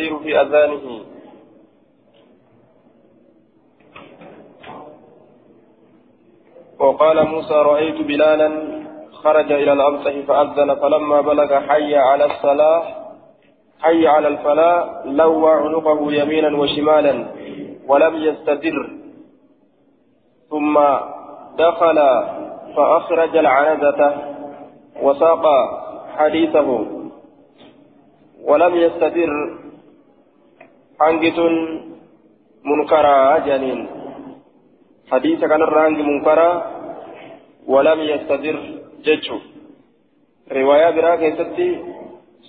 يستدير في أذانه. وقال موسى رأيت بلالا خرج إلى الأمسح فأذن فلما بلغ حي على الصلاة حي على الفلاح لوى عنقه يمينا وشمالا ولم يستدر. ثم دخل فأخرج العنزة وساق حديثه ولم يستدر. حنجة منكرا جنين حديث كان الرانج منكرا ولم يستدر ججو رواية براك يستي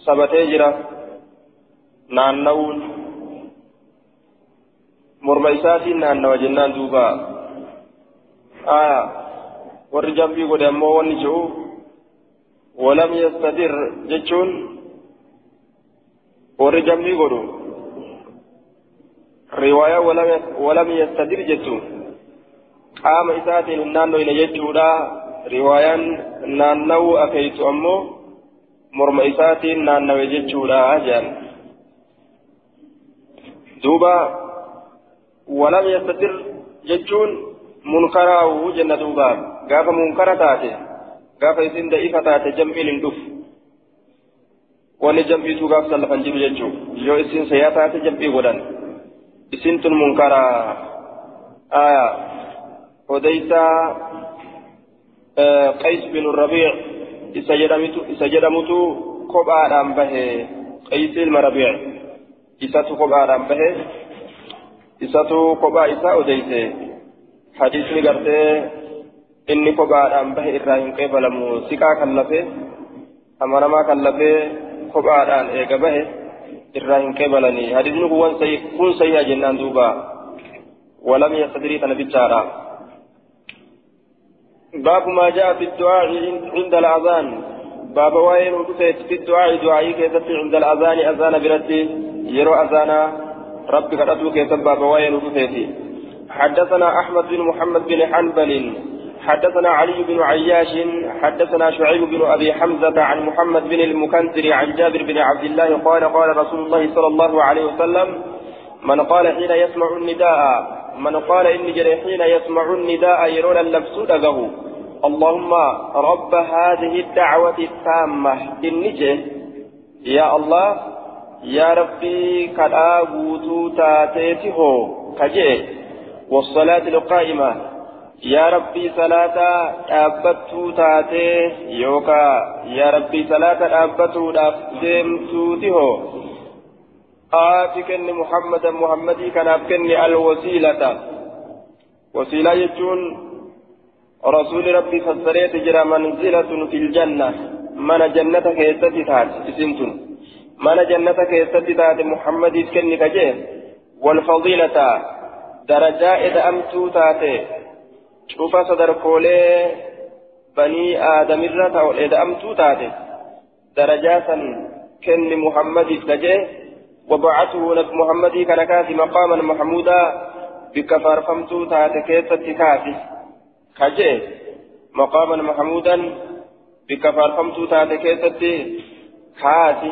سبتي جرا نانوون مرميساتي نانو جنان دوبا آية ورجم بيقول أمو ونجو ولم يستدر ججون ورجم بيقول رواية ولم ولم يستدر جتون qaama isaatiin hin naannoyne jechuudha riwaayaan naannawuu akeeytu ammoo morma isaatiin naannawe jechuudha jedhan duuba walam yastatir jechuun munkaraa'u jenna duuba gaafa munkara taate gaafa isin da'ifa taate jam'iin hin dhufu wanni jam'iitu gaaf sallafan jiru jechuu yoo isin sayyaa taate jam'ii godhan tun munkaraa aayaa odeysa qays bin rabiic isa jedhamutu kophaadhaan bahe qays ilma rabiic isatu kophaadhaan bahe isatu kophaa isaa odeyse hadiisni gartee inni kophaadhaan bahe irraa hin qeebalamu siqaa kan lafe amanamaa kan lafee kophaadhaan eega bahe irraa hin qeebalanii hadiisni kun sayyaa jennaan duuba. ولم يستدري تنبيتشارا باب ما جاء في الدعاء عند الأذان باب وين ودفت في الدعاء دعائي كيف عند الأذان أذان برد يرو أذانا ربك رسول كيف باب وين ودفت حدثنا أحمد بن محمد بن حنبل حدثنا علي بن عياش حدثنا شعيب بن أبي حمزة عن محمد بن المكنتر عن جابر بن عبد الله قال قال رسول الله صلى الله عليه وسلم من قال حين يسمع النداء من قال إني جري حين يسمع النداء يرون اللبس له اللهم رب هذه الدعوة التامة إني يا الله يا ربي كالآبوتو تاتيته كجي والصلاة القائمة yaa rabbii salaata dhaabbattuu taatee yookaa yaa rabbii salaata dhaabbattuudhaaf deemtuuti hoo aati kenni muhammadan muhammadii kanaaf kenni alwasiilata. Wasiilaa jechuun rasuuli rabbii fassareeti jira manzilatun fil janna mana jannata keessatti taate isintun mana jannata keessatti taate muhammadiif kenni kajee walfadiilata darajaa eda amtuu taate صدر كولي بني آدم الرتا إذا أمتو تاتي درجة كني محمد كجي وبعثه نبي محمد كان كافي مقاما محمودا بكفار فمتو تات كيسة كافي كجي مقاما محمودا بكفار فمتو تات كيسة كافي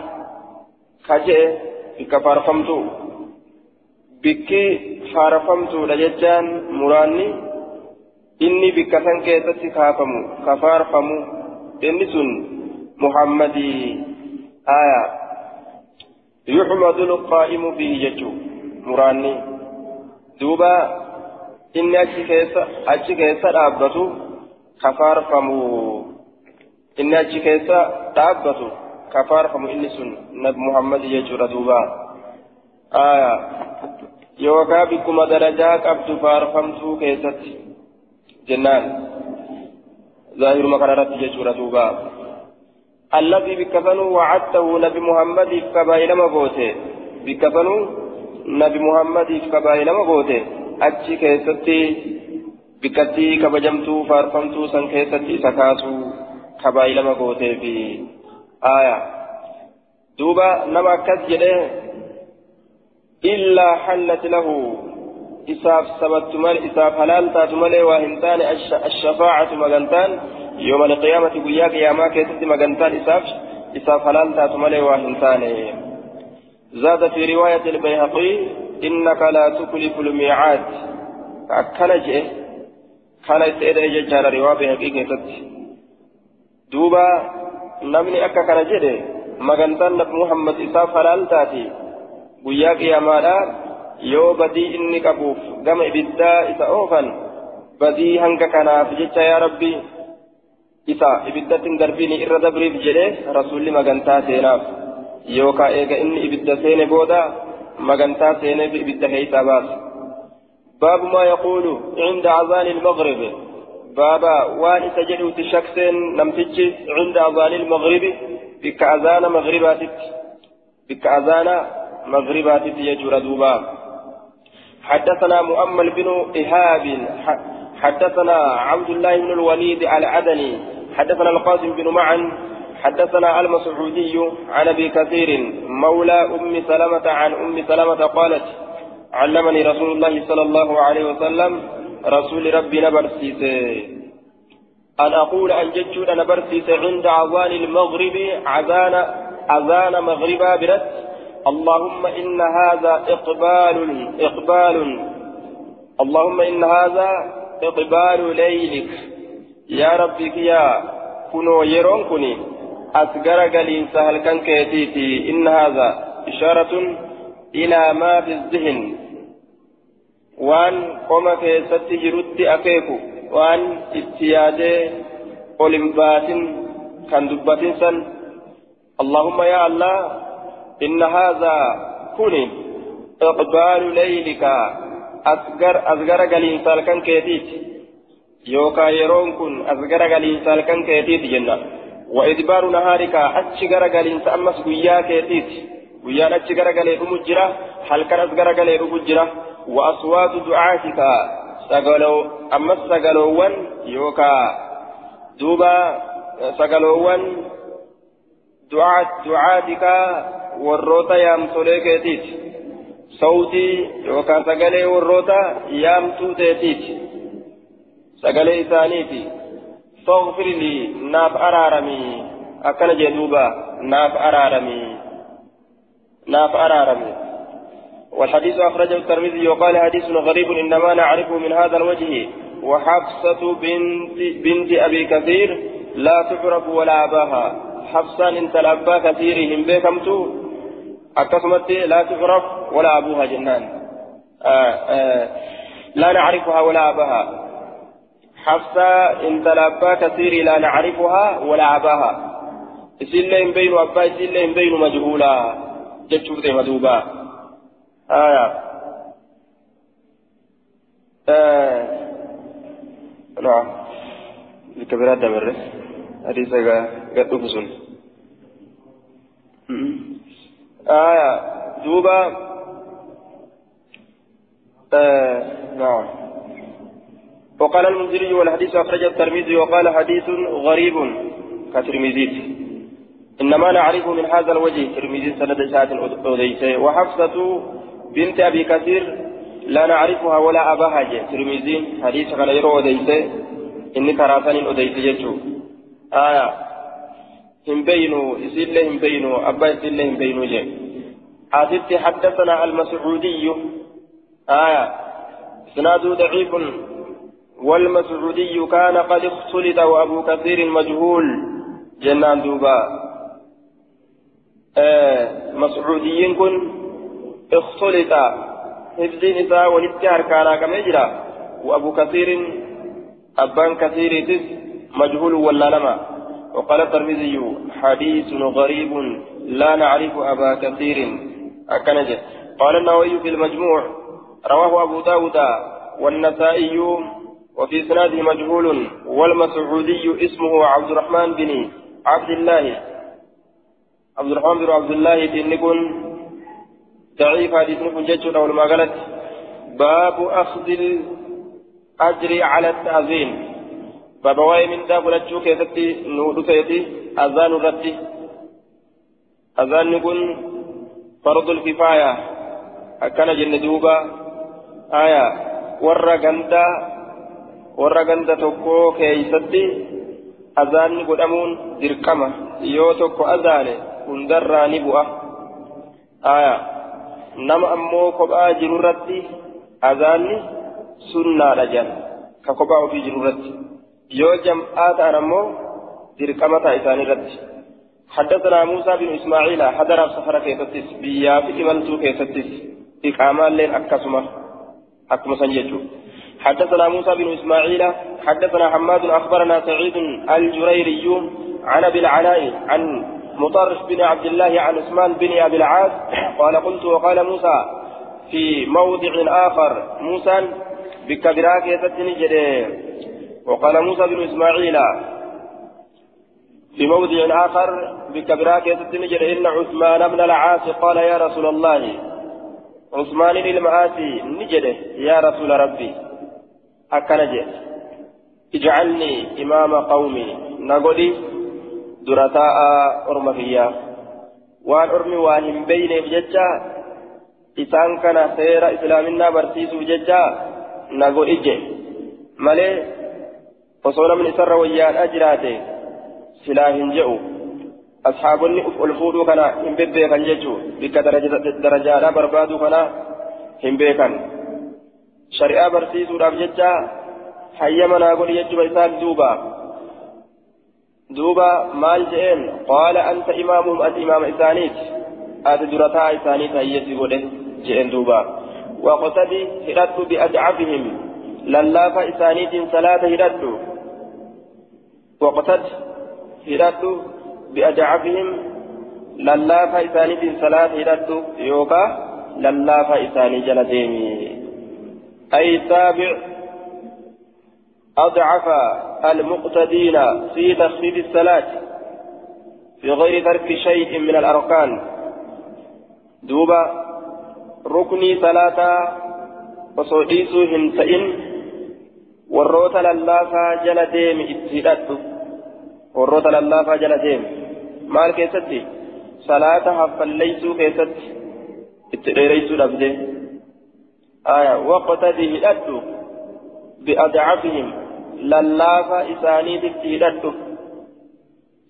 كجي بكفار فمتو بكي فارفمتو لججان مراني إني بكسن كيسة كافمو كفار فمو إني سن محمدي آية يحمد القائم به ججو مراني دوبا إني أجي كيسا أجي كيسا دابتو كفار فمو إني أجي كيسا دابتو كفار فمو إني سن نبي محمد يجور دوبا آية يوكا بكما درجا قبض جنان ظاهر مقررات يجور دوبا الذي بكفنوا وعدته نبي محمد كبائل مغوته بكفنوا نبي محمد كبائل مغوته أجي كيستي بكتي كبجمتو فارفمتو سن كيستي سكاسو كبائل مغوته في آية دوبا نما كسجده إلا حلت له إساف سبت مال إساف حلال تات مال وهنتان الشفاعة مغنتان. يوم القيامة قيا قياما كيست مغنتان إساف إساف حلال تات مال وهنتان زاد في رواية البيهقي إنك لا تخلف الميعاد. أكن جئ كان يسأل ججار رواية بيهقي كيست دوبا نمني أكا كان نبي محمد إساف حلال تاتي. guyyaa qiyaamaadha yoo badii inni qabuuf gama ibiddaa isa oofan badii hanga kanaaf jecha yaa rabbi isa ibiddattiin darbiin irra dabriif jedhe rasuulli magantaa seenaaf yookaan eega inni ibidda seene booda magantaa seeneef ibidda keeysaa baasa باب ما يقول عند أذان المغرب بابا وان سجدوا تشكسين نمتج عند أذان المغرب بك أذان مغرباتك بك أذان مغربات يجور دوبا حدثنا مؤمل بن إهاب حدثنا عبد الله بن الوليد العدني حدثنا القاسم بن معن حدثنا المسعودي عن أبي كثير مولى أم سلمة عن أم سلمة قالت علمني رسول الله صلى الله عليه وسلم رسول ربي نبرسيس أن أقول أن جدت نبرسيس عند أذان المغرب أذان أذان مغربا برد. اللهم إن هذا إقبال إقبال. اللهم إن هذا إقبال ليلك. يا ربك يا كنو يرون كني. أسقر قليل سهل كان كيتيتي. إن هذا إشارة إلى ما في الذهن. وأن قم كيست جرد أكيكو. وأن اتيادي أولمبات كان دبة اللهم يا الله إن هذا كن إقبال ليلك أصغر أصغر قليل سالكن كيتيت. يوكا يرون كن أصغر قليل سالكن كيتيت جنة. وإدبار نهارك أتشغر قليل سأمس قيا كيتيت. قيا أتشغر قليل أمجرة كان أصغر قليل أمجرة. وأصوات دعاتك سقلو أمس سقلوان يوكا دوبا سقلوان. دعات دعاتك warroota yaamtolee keetiiti sautii yookaan sagalee warroota yaamtuu teetiiti sagalee isaaniiti faghfirlii naaf araaramii akkana jee duuba naaf araaramii naaf araaramii والحديث أخرجه الترمذي وقال حديث غريب إنما نعرفه من هذا الوجه وحفصة بنت, بنت أبي كثير لا تعرف ولا أباها حفصة انت الأبا كثير هم بكمتو أكسمت لا تعرف ولا أبوها جنان. آه آه لا نعرفها ولا أباها. حفصة إن تلابا كثير لا نعرفها ولا أباها. إسلين بين أبا إسلين بين مجهولا. جتشوت مدوبا. آية. آه نعم. الكبيرات دمر حديثة قد أفسن آية دوبا آه نعم. وقال المنذري والحديث أخرج الترمذي وقال حديث غريب كترمذي. إنما نعرف من هذا الوجه. ترمذي سند ساعة أوديسة وحفصة بنت أبي كثير لا نعرفها ولا أباها. ترمذي حديث كان يرو أوديسة إني كراسان أوديسة آية. هم بينوا إسيل هم بينوا أبا إسيل هم بينوا جي. حدثت حدثنا المسعودي. آية. إسناد ضعيف. والمسعودي كان قد اختلط وأبو كثير مجهول. جنان دوبا. آه مسعودي كن اختلط حفظ نساء ولدتها كان كما يجرى. وأبو كثير أبان كثير مجهول ولا لما وقال الترمذي حديث غريب لا نعرف أبا كثير. أكنجه قال النووي في المجموع رواه أبو داود والنسائي وفي سناده مجهول والمسعودي اسمه عبد الرحمن بن عبد الله عبد الرحمن بن عبد الله بن نكون ضعيف حديث نكون جيتشون أو قالت باب أخذ الأجر على التأذين بابا واي من دا فلچو كيستي نودو فيتي أذان الرتي أذان نكون فرض الكفاية أكان جن دوبا آية ورا غندا ورا غندا توكو كيستي أذان قدامون دركما يو توكو أذان كندرا نبوة آية نما أمو كبا جرورتي أذاني سنة رجال ككبا في جرورتي يو جمعات أنا أمو دركمة إساني رتي حدثنا موسى بن إسماعيل حضر سفر كيستس بيا في إمالتو كيستس إقامة لين أكسمة أكما حدثنا موسى بن إسماعيل حدثنا حماد أخبرنا سعيد الجريري عن أبي العلاء عن مطرف بن عبد الله عن عثمان بن أبي العاص قال قلت وقال موسى في موضع آخر موسى بكبراك يتتني وقال موسى بن إسماعيل في موضع آخر بكبراك يتتني إن عثمان بن العاص قال يا رسول الله. عثمان المآسي نجده يا رسول ربي. أكنجه اجعلني إمام قومي نقولي درتاء أرمكيا وان أرمي وان بين بججا إسان كان سير إسلامنا برسيس بججا نقول إجي مالي وصونا من إسر ويان أجراته سلاح جئوا أصحابني الفودو كان هم بيبيكان جيجو بك درجة درجة بربادو كان هم بيكان شريعة برسيسو راب ججا حيما نقول يجب إسان دوبا دوبا مال جئين قال أنت إمامهم أنت إمام إسانيت أتى درتا إسانيت هيتي قده جئين دوبا وقتدي هرد بأدعفهم للاف إسانيت صلاة هرد هرد بأدعفهم للاف إسانيت صلاة هرد يوكا للاف إساني جلديمي أي تابع أضعف المقتدين في تخفيف الصلاة في غير ترك شيء من الأركان دوبا ركني صلاة وصديس هنتئن والروت للافا جل ديم اتهدت والروت للافا جل ديم مال كيستي صلاة حفليسو كيست اتديريسو لبدي آية وقتدي هدت بأضعفهم lallaafa isaaniititti hidhadhu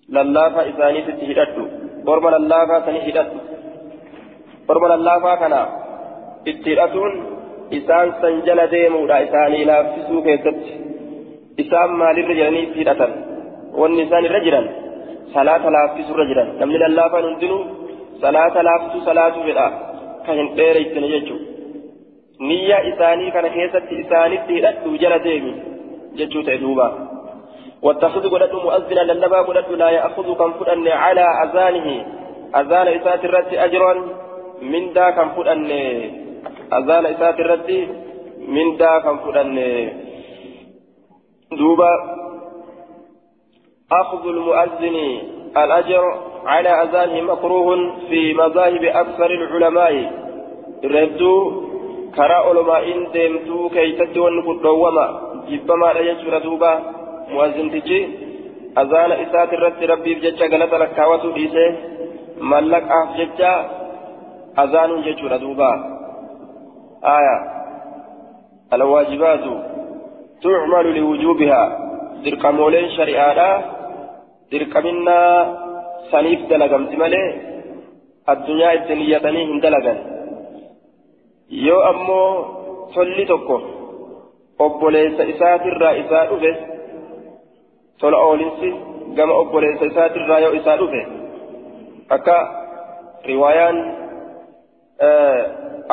lallaafa isaaniititti hidhadhu orma lallaafaa sani hidhadhu orma lallaafaa kana itti hidhatuun isaan san jala deemuudha isaanii laaffisuu keessatti isaan maalirra jiranii itti hidhatan irra jiran salaata laaffisurra jiran namni lallaafaan hundinuu salaata laaffisu salaatuu fedha kan hin dheereytine jechuudha niyya isaanii kana keessatti isaanitti hidhadhu jala deemi جتشو تأدوبا واتخذ قدد مؤذنا للنبا قدد لا يأخذ كم فدن على أذانه أذان إسات الرد أجرا من دا كم فدن أذان إسات الرد من دا كم فدن دوبا أخذ المؤذن الأجر على أذانه مكروه في مذاهب أكثر العلماء ردوا كرا علماء ديمتو كي تدون قدوما jibbamaadha jechuudha duuba mu'azzintichi azaana isaati irratti rabbiif jecha galata lakkaawatu dhiise mallaqaaf jecha azaanuun jechuudha duuba aya alwaajibaatu tucmalu liwujuubihaa dirqamooleen shari'aadha dirqaminnaa saniif dalagamti malee addunyaa itti niyyatanii hin dalagan yoo ammoo tolli tokko obboleessa isaatirraa isaa dhufe tola oolinsi gama obboleessa isaatirraa yoo isaa dhufe akka riwaayaan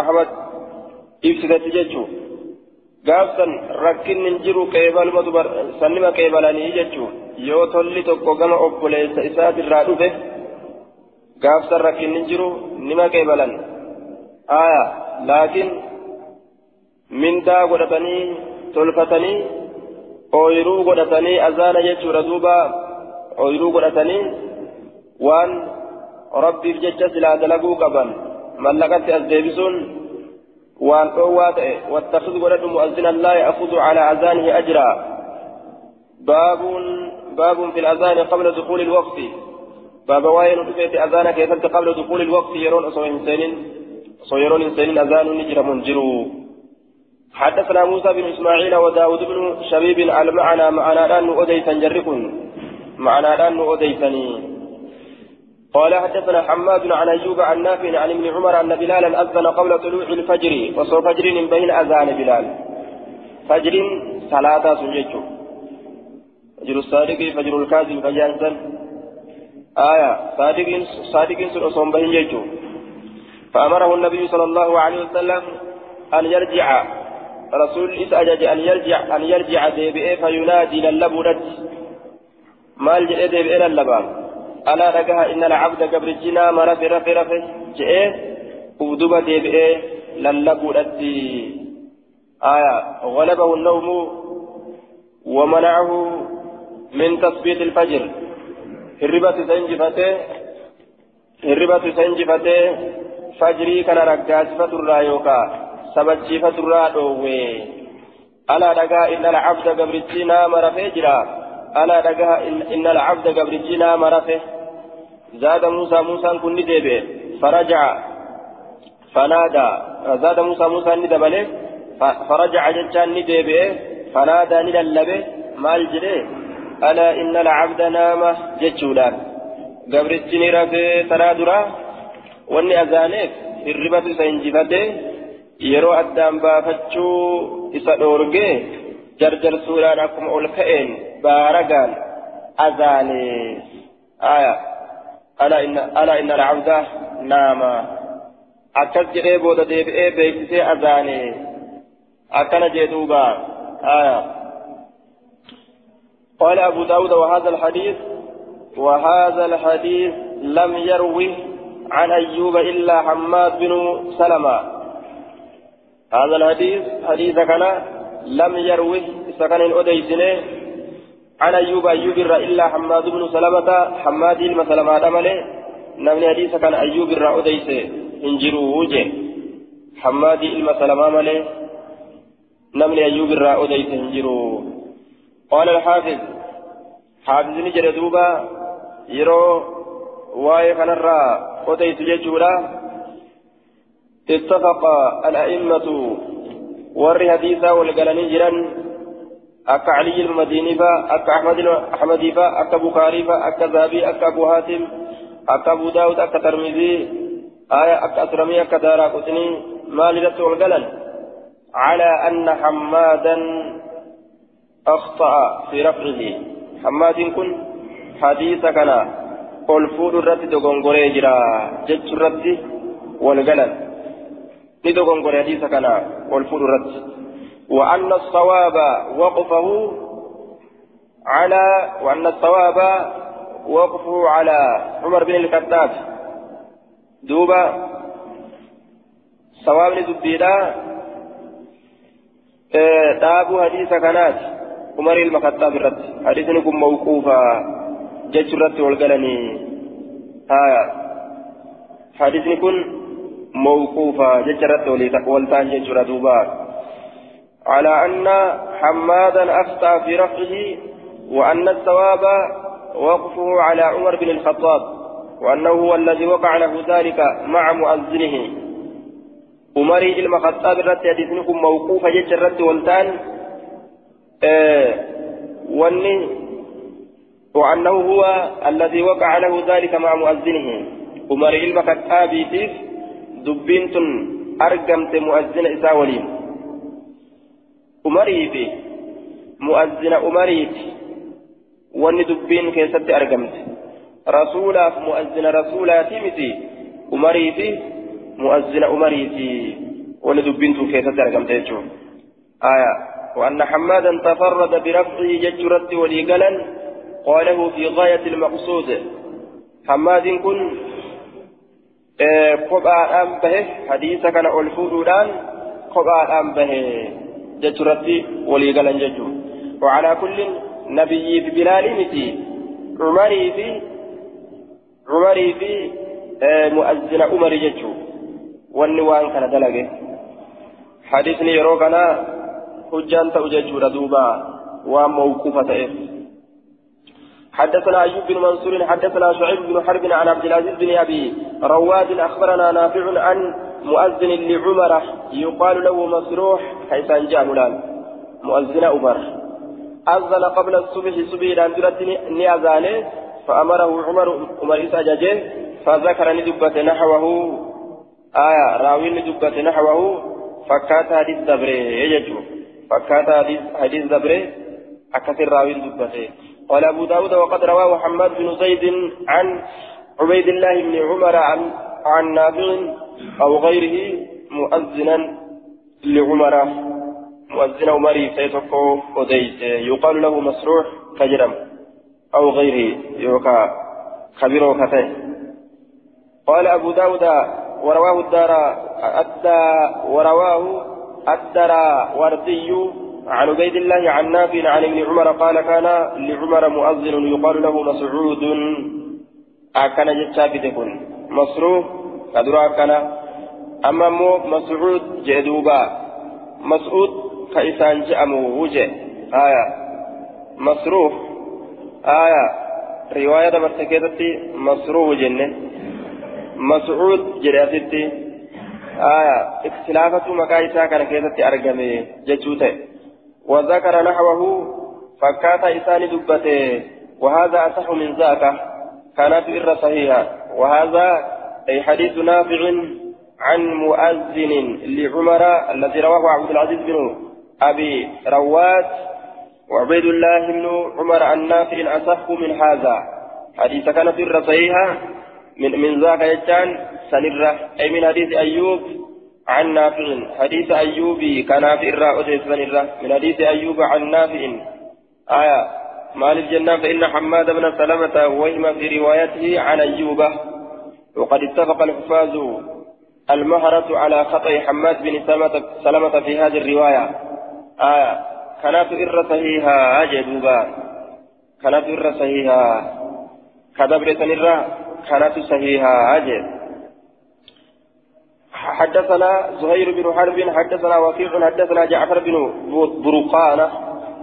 ahmad ibsitetti jechuu gaafsan rakkinni hin jiru qeebalumatu sannima qeebalanii jechuu yoo tolli tokko gama obboleessa isaatirraa dhufe gaafsan rakkinni jiru nima qeebalan aya laakiin mindaa godhatanii tolfatanii ooyiruu godhatanii azaana jechuudha duuba ooyiruu godhatanii waan rabbiif jecha silaa dalaguu qaban mallaqatti as deebisuun waan dhoowwaa ta'e wattakhid godhadhu mu'azzinan laa ya'khudhu calaa azaanihi ajraa baabun baabun fi الأذان قبل دخول الوقت. باب واين دفيت أذانا كيف قبل دخول الوقت. يرون أصو إنسان أصو يرون إنسان أذان نجر منجرو. حدثنا موسى بن إسماعيل وداود بن شبيب المعنى معنا أن أديتا جركن معنا أن أديتني قال حدثنا حماد عن أيوب عن نافع عن ابن عمر أن بلالا أذن قبل طلوع الفجر. وصو فجر بين أذان بلال. فجر صلاة سنجته فجر الصادق فجر الكاذب فجانسا آية. صادق صادق سنصوم بين جيته فأمره النبي صلى الله عليه وسلم أن يرجع. رسول إسأجج أن يرجع أن يرجع ديبئ فينادي للبرد مال جئ ديبئ للبان ألا رجها إن العبد قبل الجنا مرف رف رف. جئ ودوب ديبئ للبرد آية. غلبه النوم ومنعه من تثبيت الفجر هربت سنجفته هربت سنجفته فجري كان رقاسفة الرايوكا sabachiifatu irraa dhoowwe alaa dhagaa inna alcabda gabrichi naama rafee jira alaa dhagaa inna alcabda gabrichi naama rafe zaada muusaa muusaan kun ni deebi'e farajaca fanaadaa zaada muusaa muusaan ni dabale farajaca jechaan ni ألا إن العبد نام جتشولان قبرتني رفي ترى درا. واني أزانيك الربة سينجفته yeroo addaan baafachuu isa dhoorgee jarjarsuudhaan akkuma ol ka'een baaragaan azaane aya alaa inna alcabda naama akkas jedhee booda deebi'ee beeksisee azaane akkana jee duuba aya قال أبو داود وهذا الحديث وهذا الحديث لم يروه عن أيوب إلا حماد بن سلمة. هذا الحديث حديث كان لم يروه سكن أديسنه عن أيوب أيوب إلا حماد بن سلمة. حماد المسلمة دمله نمني حديث كان أيوب الرا أديسه انجروا وجه. حماد المسلمة مله نمني أيوب الرا أديسه انجروا قال الحافظ. حافظ نجر دوبا يرو واي الرا أديس ججولا اتفق الأئمة ور حديثا والقلني جرا أكا علي المديني فا أكا أحمد أحمد فا أكا بخاري فا أكا ذهبي أكا أبو هاتم أكا أبو داود أكا ترمذي. آية أكا أسرمي أكا دارا قطني. ما لدت والقلن على أن حمادا أخطأ في رفعه. حماد كن حديث كان قل فود الرد دغنغوري جرا جج الرد والقلن ندوغن قول حديث كان والفررت وأن الصواب وقفه على وأن الصواب وقفه على عمر بن الخطاب. دوبا صواب لدبيلا تابو حديث كانت. عمر المخطاب الرد حديث نكون موقوفا جج الرد والقلني آية حديث نكون موقوفا ججرت ولتان ججر دوبا على أن حمادا أخطأ في رفعه وأن الثواب وقفه على عمر بن الخطاب وأنه هو الذي وقع له ذلك مع مؤذنه عمري المخطاب الرد يدفنكم موقوفا ججرت ولتان آه وأنه وأنه هو الذي وقع له ذلك مع مؤذنه عمري المخطاب تيف dubbiin tun argamte mu'azzina isaa waliin umarii fi mu'azzina umariiti wanni dubbiin keessatti argamte rasuulaaf mu'azzina rasuulaatii miti umarii fi mu'azzina umariiti wanni dubbiin tun keessatti argamte jechuudha آية وأن حمادا تفرد برفعه ججرت وليقلا قاله في غاية المقصود. حماد كن bahe hadiisa kana ol fuudhuudhaan kophaadhaan bahe jechuurratti walii galan jechuudha. وعلى كل نبي في بلال متي عمري في عمري في مؤذن عمر جتشو والنوان كان دلقه. حديثني يروكنا حجان تأججو ردوبا وموقوفة إيه حدثنا أيوب بن منصور حدثنا شعيب بن حرب عن عبد العزيز بن أبي رواد أخبرنا نافع عن مؤذن لعمر يقال له مسروح حيث جاء ملال مؤذن عمر. أذن قبل الصبح صبح إلى أن نيازانه فأمره عمر عمر إسا فذكر ندبة نحوه. آية راوي ندبة نحوه فكات حديث دبره يجو فكات حديث دبره أكثر راوي ندبته قال أبو داود وقد رواه محمد بن زيد عن عبيد الله بن عمر عن عن نافع أو غيره مؤذنا لعمر مؤذن عمري سيتقو وديت يقال له مسروح كجرم أو غيره يوكا خبير كتي قال أبو داود ورواه الدار أدى ورواه الدرى وردي عن عبيد الله عن نافع عن ابن عمر قال كان لعمر مؤذن يقال له مسعود. أكن جتشابتكن مصروف كدرا أكن أما مو مسعود جدوبا. مسعود كإسان جأمو وجه. آية. مصروف آية. رواية برتكيتتي مصروف جنة. مسعود جريتتي آية اختلافة مكايسا كان كيتتي أرقمي جتشوتي وذكر نحوه فكات إسان دبته وهذا أصح من ذاك كانت إر صحيحة. وهذا أي حديث نافع عن مؤذن لعمر الذي رواه عبد العزيز بن أبي رواد. وعبيد الله بن عمر عن نافع أصح من هذا. حديث كانت إر صحيحة. من من ذاك يجان سنرة أي من حديث أيوب عن نافع. حديث أيوب كان في الراء من حديث أيوب عن نافع. آية. مال الجنة فإن حماد بن سلمة وهم في روايته عن أيوب. وقد اتفق الحفاظ المهرة على خطأ حماد بن سلمة في هذه الرواية. آية. كانت إر صحيحة أجدوبا. كانت إر صحيحة كدبر سنرة كانت صحيحة أجد حدثنا زهير بن حرب حدثنا وكيع حدثنا جعفر بن برقانة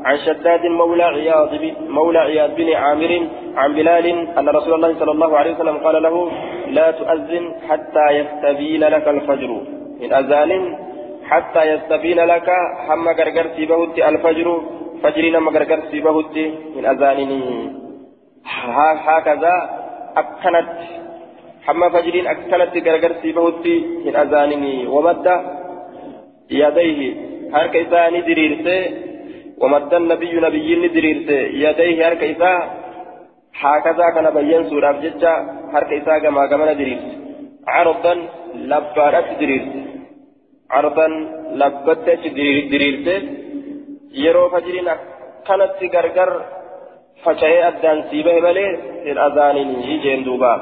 عن شداد مولى عياض مولى عياض بن عامر عن بلال أن رسول الله صلى الله عليه وسلم قال له لا تؤذن حتى يستبين لك الفجر. من أذان حتى يستبين لك هم غرغر سيبهت الفجر فجرنا ما غرغر سيبهت من أذانه هكذا أكنت حما فجرين أكلت غرغر سيبهتي من أذانني ومد يديه هرك إساني دريرسي ومد النبي نبي دريرسي يديه هرك إسا هكذا كان بيان سورة بججة هرك إسا كما كما دريرسي عرضا لبارت دريرسي عرضا لبت دريرسي yeroo fajriin akkanatti gargar faca'ee addaan sii bahe malee hin azaanini jeen duubaa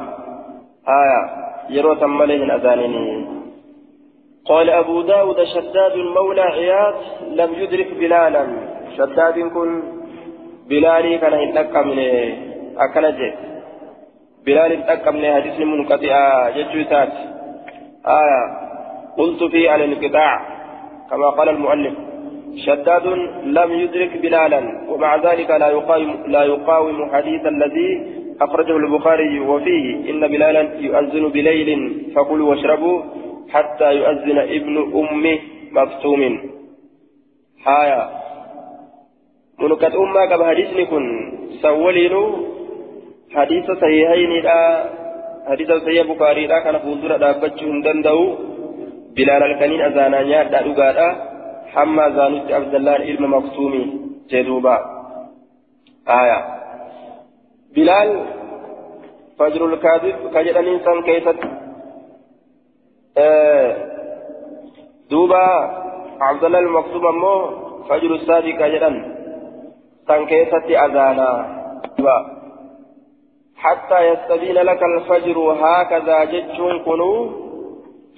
آية يرو تمله أذانني قال أبو داود شداد مولى عياض لم يدرك بلالا شداد كن بلالي كان يتلقى من أكنجه بلال يتلقى من حديث منقطع ججوتات آية قلت في على الانقطاع كما قال المؤلف شداد لم يدرك بلالا ومع ذلك لا يقاوم لا يقاوم حديث الذي أخرجه البخاري وفيه إن بلالا يؤذن بليل فكلوا واشربوا حتى يؤذن ابن أم مكتوم حايا منكت أمة كما حديثني كن سولين حديث صحيحين لا حديث صحيح بخاري لا كان فوزر دابتشهم دندو بلال الكنين أزانا نيار دا حما زانوت عبد الله علم مكتومي جدوبا آية بلال فجر الكاذب كجدن إنسان كيست آه دوبا عبد الله المكتوب أمو فجر الصادق كجدن سان كيست أذانا حتى يستبين لك الفجر هكذا جتشون كنو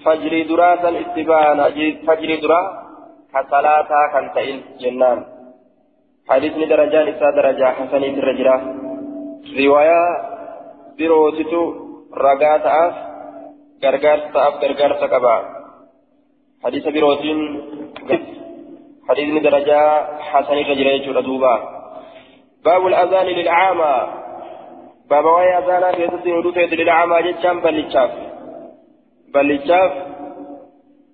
فجر دراسا اتبانا فجر درا كصلاة كنتين جنان حديث درجان إسا درجة الرجرة riwaayaa birootitu ragaa ta'aaf gargaarsa ta'aaf gargaarsa qaba hadiisa birootiin hadiisni darajaa hasanirra jira jechuudha duuba baabu الأذان للعامة بابا واي أذانا في ستة ودوثة للعامة جتشام بلتشاف بلتشاف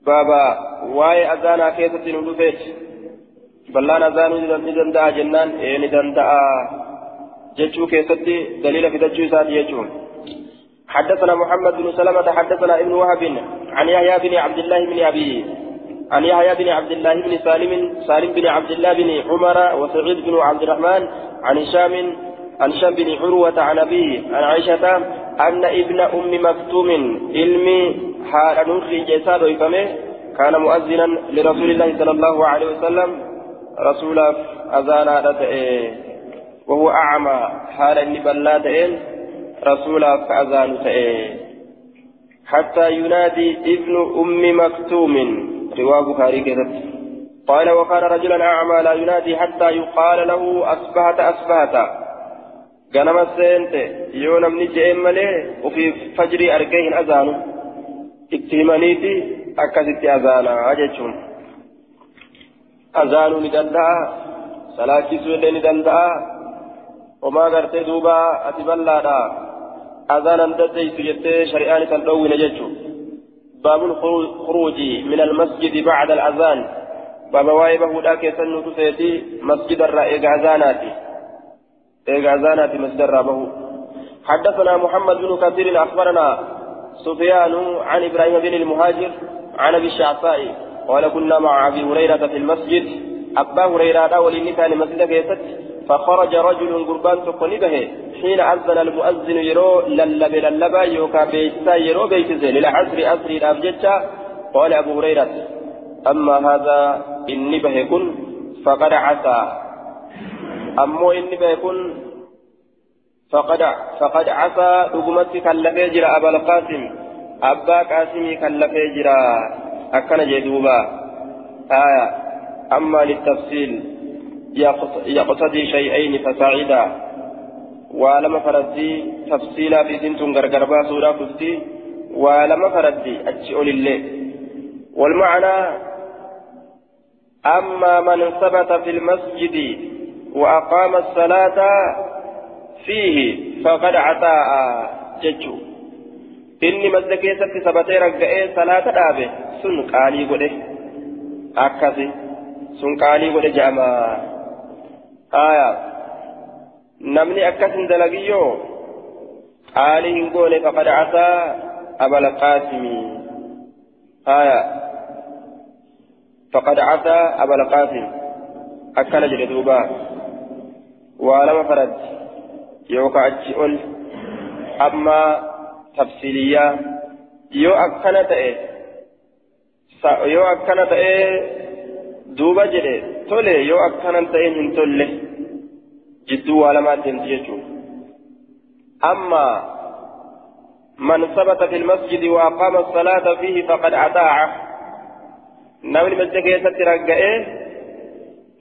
بابا واي أذانا ستة ودوثة بلان أذان ندندأ جنان إيه ندندأ جتشو كيستي دليل في دجو ساتي حدثنا محمد بن سلمة حدثنا ابن وهب عن يحيى بن عبد الله بن أبي عن يحيى بن عبد الله بن سالم سالم بن عبد الله بن عمر وسعيد بن عبد الرحمن عن هشام عن هشام بن عروة عن أبيه عن عائشة أن ابن أم مكتوم علمي حال نوخي جيساد ويفمه كان مؤذنا لرسول الله صلى الله عليه وسلم. رسول أذانا وهو أعمى. حال بلاتين رسول أذان حتى ينادي ابن أم مكتوم. رواه بخاري كذب قال وكان رجلا أعمى لا ينادي حتى يقال له أصبحت أصبحت. Seente yoo namni je'een malee ofii fajrii argee hin azaanu itti himaniiti akkasitti azaanaa jechuun azaanuu ni danda'a salaachisuu illee ni danda'a homaa gartee duuba ati bal'aadha azaanan daddeeysu jettee shari'aan isan dhoowwine jechuun باب الخروج من المسجد بعد الأذان باب وايبه هدى كيسن نتسيتي مسجد الرائق أذاناتي إيجا زانات مصدر رابه. حدثنا محمد بن كثير أخبرنا سفيان عن إبراهيم بن المهاجر عن أبي الشعصاء قال كنا مع أبي هريرة في المسجد. أبا هريرة ولي كان مسجد كيست فخرج رجل قربان تقني به حين أذن المؤذن يرو للب للبا يوكا بيتسا يرو بيتزي للعصر أسري الأبجتة قال أبو هريرة أما هذا إني به كن فقد عسى. Beekun faqad faqad casaa dhugumatti kallafee jira abal qaasim abbaa qaasimii kallafee jira akkana jee duuba aya amma litafsiil يقتضي شيئين فساعدا ولما فردي تفصيلا في سنتون غرغربا سورة كفتي ولما فردي أتشئ لله والمعنى أما من ثبت في المسجد وأقام الصلاة فيه فقد عطاء ججو inni masda keessatti sabatee ragga'ee salaata dhaabe sun qaalii godhe akkasi sun qaalii godhe jedhama haya namni akkas hin dalagiyyoo qaalii hin goone faqad casaa abal qaasimi haya faqad casaa abal qaasim ولما فرد يوكا أتشئل أما تفصيلية يو أكنا تأي يو أكنا تأي دوبا جدي تولي يو أكنا تأي من تولي جدو ولما تنتيجو أما من ثبت في المسجد وأقام الصلاة فيه فقد أطاعه نمني مسجد يسترقى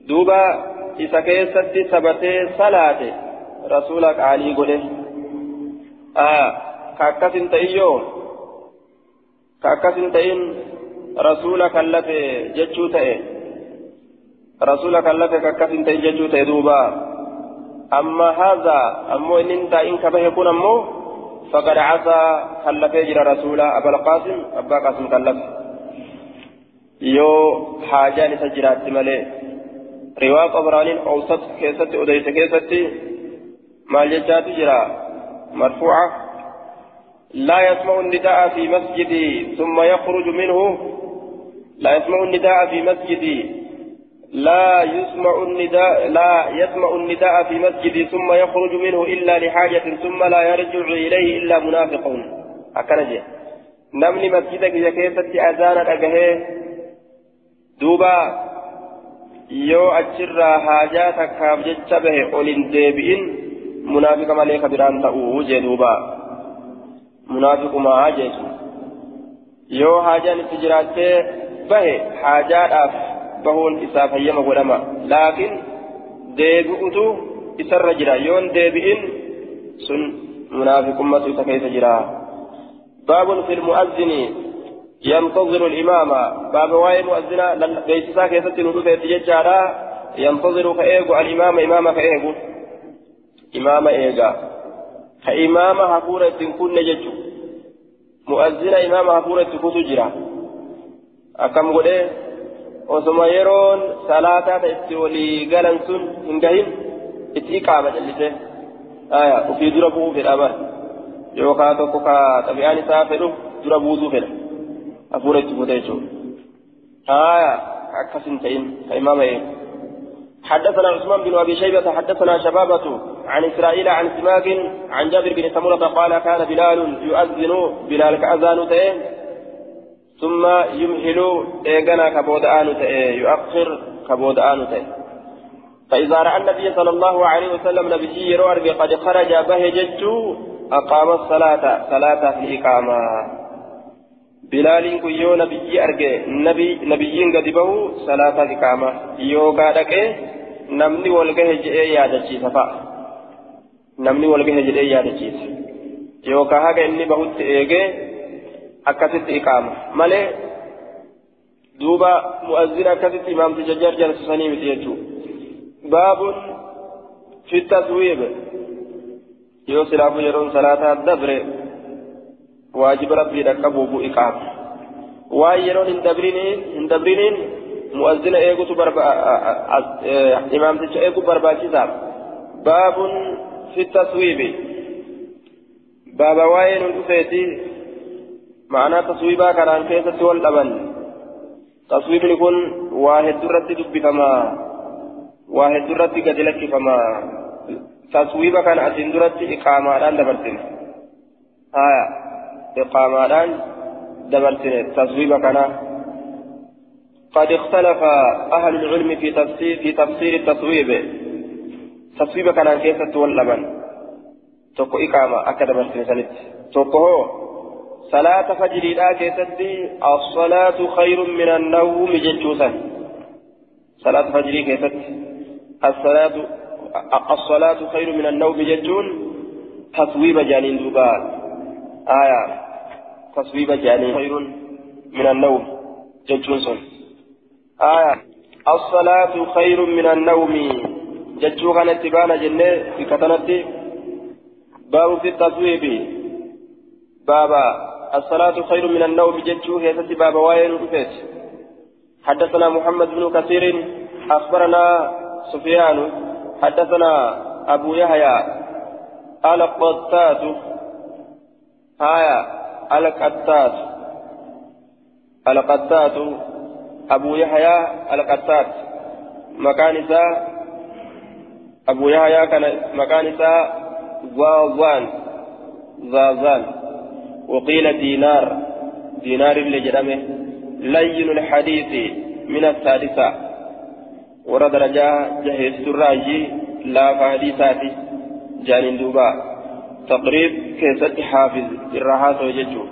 دوبا isa keessatti sabatee salaate rasuula qaalii godhe ka akkas hin ta'iyyoo ka akkas hin ta'in rasuula kallafe jechuu ta'e rasuula kallafe ka akkas hin ta'in jechuu ta'e duuba amma haadha ammoo inni hin taa'in ka bahe kun ammoo فقد عصى كلفه جرى رسولا أبا القاسم أبا قاسم كلفه يو حاجة تجرات ملئ رواية طبراني أوسط كيست أديت كيست ما جتات جرا مرفوعة لا يسمع النداء في مسجدي ثم يخرج منه لا يسمع النداء في مسجدي لا يسمع النداء لا يسمع النداء في مسجدي ثم يخرج منه إلا لحاجة ثم لا يرجع إليه إلا منافق أكنجي نمني مسجدك يا كيست أذانا أجهه دوبا yoo achirraa haajaa takkaaf jecha bahe ol hin deebi'in munaafiqa malee ka biraan ta'uu jee duuba munaafiqumaa jeesu yoo haajaan itti jiraattee bahe haajaadhaaf bahuun isaaf hayyama godhama laakiin deebi'utu isarra jira yoon deebi'in sun munaafiqummatu isa keessa jira baabun fil mu'azzini ينتظر الإمام. باب واي مؤذنا بيسسا كيست ندوث يتججارا ينتظر كأيغو الإمام إمام كأيغو إمام إيغا كإمام هفورة كن نججو. مؤذنا إمام هفورة كتو جرا. أكم قد osoma yeroon salaataa itti walii galan sun hin gahin itti iqaama jallise aya ufii dura bu'uu fedha bar yookaan hafuura itti fuute jechuudha. Haaya akkas hin ta'in حدثنا عثمان بن ابي شيبه حدثنا شبابه عن اسرائيل عن سماك عن جابر بن سمره قال كان بلال يؤذن بلال كاذان ثم يمهل ايغنا كبودان يؤخر كبودان فإذا رأى النبي صلى الله عليه وسلم نبي يروى قد خرج بهجت أقام الصلاة صلاة في الإقامة بلال كن يو نبي أرجع نبي نبيين قد بهو صلاة الإقامة يو قادك نمني والجه جئ يا دشي سفا نمني والجه جئ يا دشي يو كهاك إني بهوت إيجي أكست إقامة مالي دوبا مؤذن أكست إمام تججر جلس سنيم تيجو باب في التثويب يوصل أبو يرون صلاة الدبر واجب ربي ركبوا بإقام ويرون اندبرين اندبرين مؤذن ايغوتو بربا امام تيجا ايغو بربا كتاب باب في التصويب بابا وين رفيتي معنى تصويبا كان كيسة والأبن تصويب يكون واحد درتي دبي كما واحد درتي قد لك فما تصويبا كان أسين درتي إقامة الآن دبرتين آية إقامة الآن دبرتين. تصويبا كان قد اختلف أهل العلم في تفسير في تفسير التصويب. تصويبا كان كيسة واللبن توكو إقامة أكد برتين سنت. توكو صلاة فجر لا كيسة الصلاة خير من النوم ججوسا صلاة فجر كيسة الصلاة الصلاة خير من النوم ججون تصويب جانين دوبا آية. تصويب جانين خير من النوم. ججون سن. آية. الصلاة خير من النوم. كانت تبانا جنة. في كتنت باب في التصويب. بابا. الصلاة خير من النوم. ججو هي بابا وين رفيت. حدثنا محمد بن كثير. أخبرنا سفيان. حدثنا أبو يحيى. القطات هايا القطات القطات أبو يحيى القطات مكان أبو يحيى كان مكان زازان. زازان. وقيل دينار. دينار اللي جرمه. لين الحديث من السادسة. ورد رجاء جهيز الراجي. لا فحديثاتي جانين دوبا. تقريب كيست حافظ الرهات وججو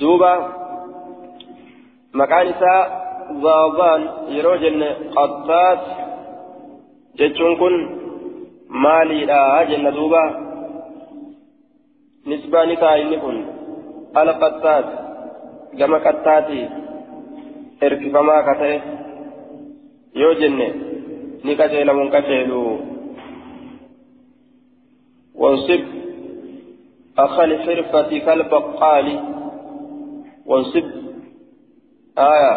دوبا مكان إساء يروجن قطات ججون كن مالي لا جنة دوبا نسبة نتاين كن. على قطات كما قطاتي اركفما كتئ. yoo jenne ni qaceelamuun qaceelu wansib أخا الحرفة كالبقال وانصب. آية.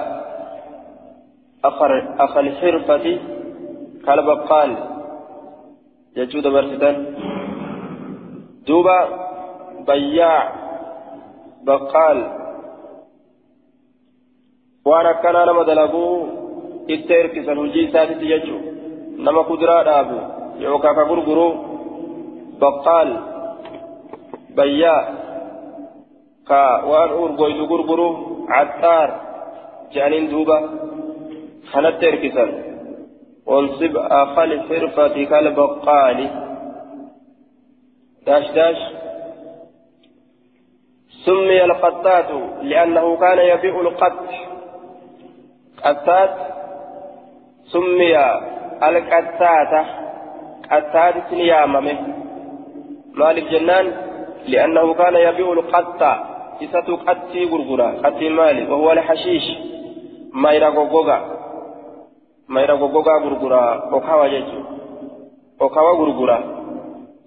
أخا الحرفة كالبقال يجود برسدان دوبا بياع بقال. وأنا كان أنا مدلبو hojii isaatitti jechuun nama kuduraa dhaabu yookaan ka gurguru baqqaal bayyaa ka waan urgoytu gurguru caxxaar jedhaniin duuba kanatti hirkisan وانصب أخا الحرفة كالبقال. داش داش. سمي القطات لأنه كان يبيع القط. قطات. سمي القتاتة قتاتة ياممه. مالك جنان لأنه كان يبيع القتة إساتو قتي غرغرة قتي مالي وهو الحشيش. ما يرى غوغا ما يرى غوغا غرغرة. وكاوا جيجو. وكاوا غرغرة.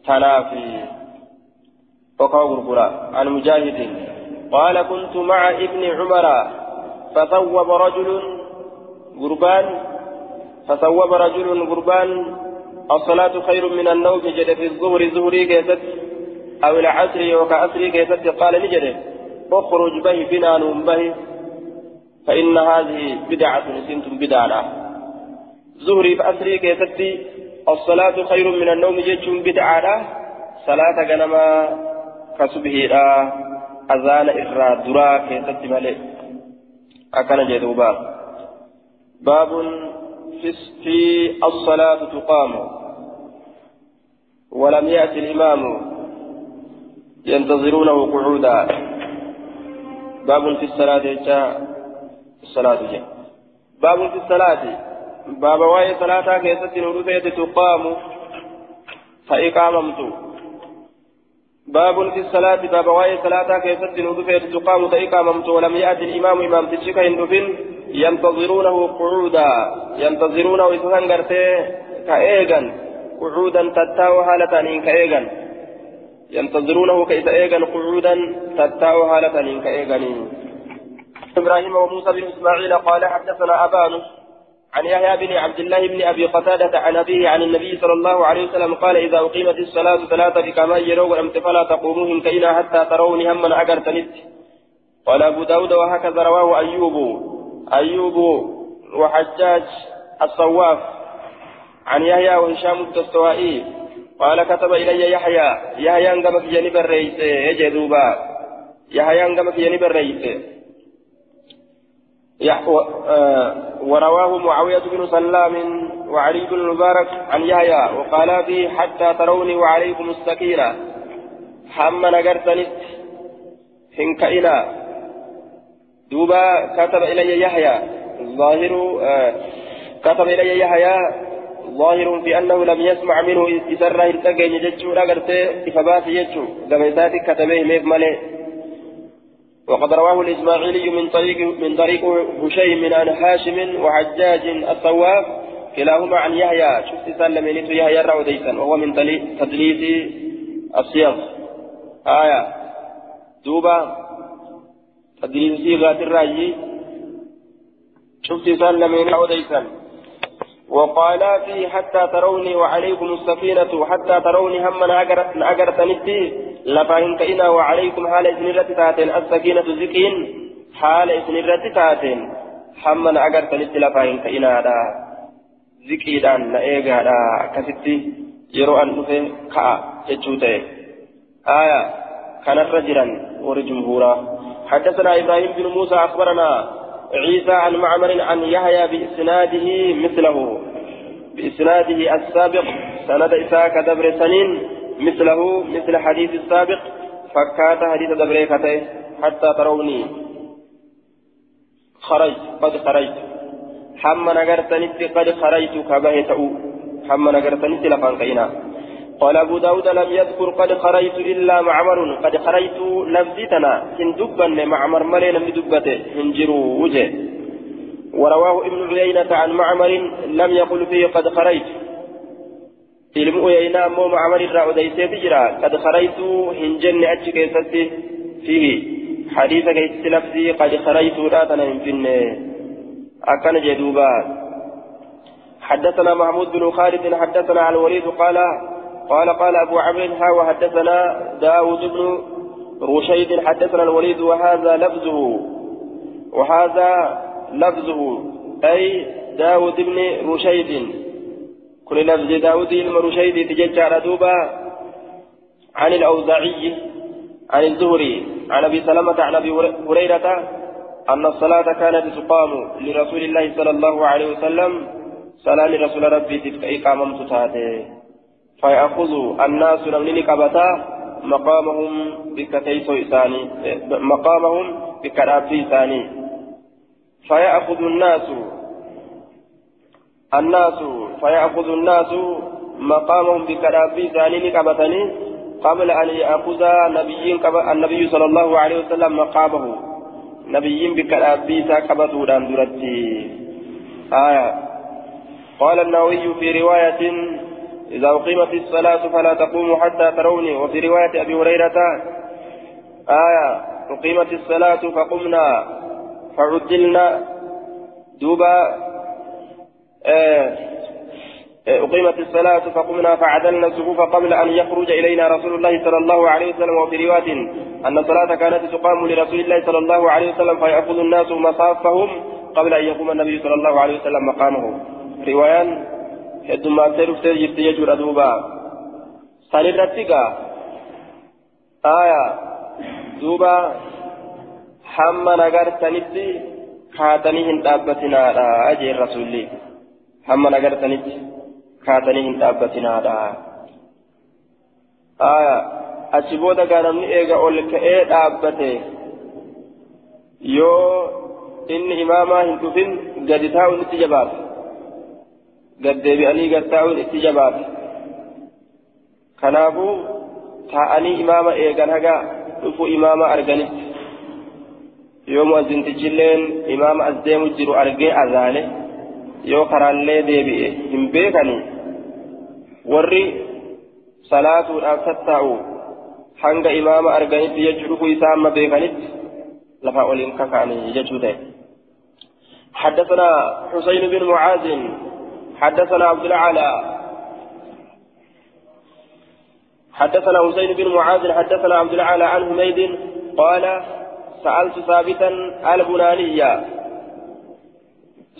تنافي وكاوا غرغرة. عن مجاهد. قال كنت مع ابن عمر. فثوب رجل غربان. فصوب رجل قربان الصلاة خير من النوم جد في الظهر زهري كيست أو العصر أسري كيست قال نجده اخرج به بنا به. فإن هذه بدعة سنتم بدعة زهري فأسري كيست الصلاة خير من النوم جيتشم بدعة صلاة غنما كسبه أذان إرى درا كيست ملئ. أكن جدوبا. باب في الصلاة تقام. ولم يأتي الإمام ينتظرونه قعودا باب في الصلاة جاء. الصلاة جاء. باب في الصلاة. باب واي صلاة كيست نورثة تقام. فإقاممت. باب في الصلاة. باب واي صلاة كيست نورثة تقام. فإقاممت. ولم يأتي الإمام. إمام تشيك هندفن ينتظرونه قعودا. ينتظرونه إسهان كأيغا قعودا تتاو حالة كأيغا ينتظرونه كيف إيغن قعودا تتاو هالة كإيغن. إبراهيم وموسى بن إسماعيل قال حدثنا أبان عن يحيى بن عبد الله بن أبي قتادة عن أبيه عن النبي صلى الله عليه وسلم قال إذا أقيمت الصلاة ثلاثة بكما يروا ولم فلا تقوموهم كإنا حتى تروني هما أجرتنت قال أبو داود وهكذا رواه أيوب. أيوب وحجاج الصواف عن يحيى وهشام الدستوائي قال كتب إلي يحيى. يحيى أنقم في جانب الرئيس يجدوبا يحيى أنقم في جانب الرئيس. ورواه معاوية بن سلام وعلي بن المبارك عن يحيى. وقال فيه حتى تروني وعليكم السكينة. حما نقرتنت هنكئنا دوبا كتب إلي يحيى. الظاهر كتب إلي يحيى. ظاهر في أنه لم يسمع منه إسرة التقين يجتشو لقرته إفبات يجتشو قبيساتي كتبه ميف ملي وقد رواه الإسماعيلي من طريق من طريق هشيم عن هاشم وحجاج الصواف. كلاهما عن يحيى. شفت سلمينيت يحيى الروديسا وهو من تدليس الصيغ آية. دوبا تدليس صيغة الراجي شفت سلمينيت الروديسا وقال فيه حتى تروني وعليكم السكينة حتى تروني هم أجرت نتي لفاهن كإنا وعليكم حال إذن تاتين السكينة زكين حال إذن تاتين هم أجرت نتي لفاهن كإنا دا زكيدان نأيغا دا كستي يرو أن نفه كا جتشوتي آية كان رجلا ورجمهورا حدثنا إبراهيم بن موسى أخبرنا عيسى عن معمر عن يحيى بإسناده مثله. بإسناده السابق سند إساء كدبر سنين مثله مثل حديث السابق فكات حديث دبر حتى تروني. خرجت قد خرجت. حما نغرتنت قد خرجت كبه تأو حما نغرتنت لفان كينا قال أبو داود لم يذكر قد خرجت إلا معمر قد خرجت لفظتنا إن دبن معمر ملي لم دبته هنجروا وجه ورواه ابن عيينة عن معمر لم يقل فيه قد خرجت macamar irraa odeyseeti jira qad karaytu hin jenne achi keessatti fihi hadiisa keessatti lafzii qad karaytuudha tana hin finne akkana jee duuba حدثنا محمود بن خالد حدثنا عن الوليد قال قال قال أبو عمرو ها وحدثنا داود بن رشيد حدثنا الوليد وهذا لفظه وهذا لفظه أي داود بن رشيد. كل لفظ داود بن رشيد تججع دوبا عن الأوزاعي عن الزهري عن أبي سلمة عن أبي هريرة أن الصلاة كانت تقام لرسول الله صلى الله عليه وسلم. صلاة لرسول ربي تلك إقامة تاتي فيأخذ الناس نمني كبتا مقامهم بكتيسو إساني مقامهم بكرابي إساني. فيأخذ الناس الناس فيأخذ الناس مقامهم بكرابي إساني كبتني قبل أن يأخذ نبيين النبي صلى الله عليه وسلم مقامه. نبيين بكرابي كبتوا دان درتي. آية. قال النووي في رواية إذا أقيمت الصلاة فلا تقوموا حتى تروني. وفي رواية أبي هريرة آية أقيمت الصلاة فقمنا فعدلنا. دوبا آه أقيمت الصلاة فقمنا فعدلنا الصفوف قبل أن يخرج إلينا رسول الله صلى الله عليه وسلم. وفي رواية أن الصلاة كانت تقام لرسول الله صلى الله عليه وسلم فيأخذ الناس مصافهم قبل أن يقوم النبي صلى الله عليه وسلم مقامه. رواية هدوما يجور أدوبا سنرتقى آية دوبا حمى نغر سنتي كاتني هن دابتنا أجي الرسول حمى نغر سنتي kaatanii hin dhaabatinaadha aya achi booda gaa namni eega ol ka'ee dhaabbate yoo inni imaamaa hin dhufin gadi taa'uun itti jabaata gad deebi'anii gad taa'uun itti jabaata kanaafuu taa'anii imaama eegan haga dhufu imaama arganitti yoo mu'azzintichilleen imaama as deemu jiru argee azaane yoo karaallee deebi'e hin beekanii warri salaatuudhaaf tattaa'u hanga imaama arganitti jechuu dhufuu isaa amma beekanitti lafaa oliin kakaanii jechuu ta'e حدثنا حسين بن معاذ حدثنا عبد العالى حدثنا حسين بن معاذ حدثنا عبد العالى عن حميد قال سألت ثابتا البنانية.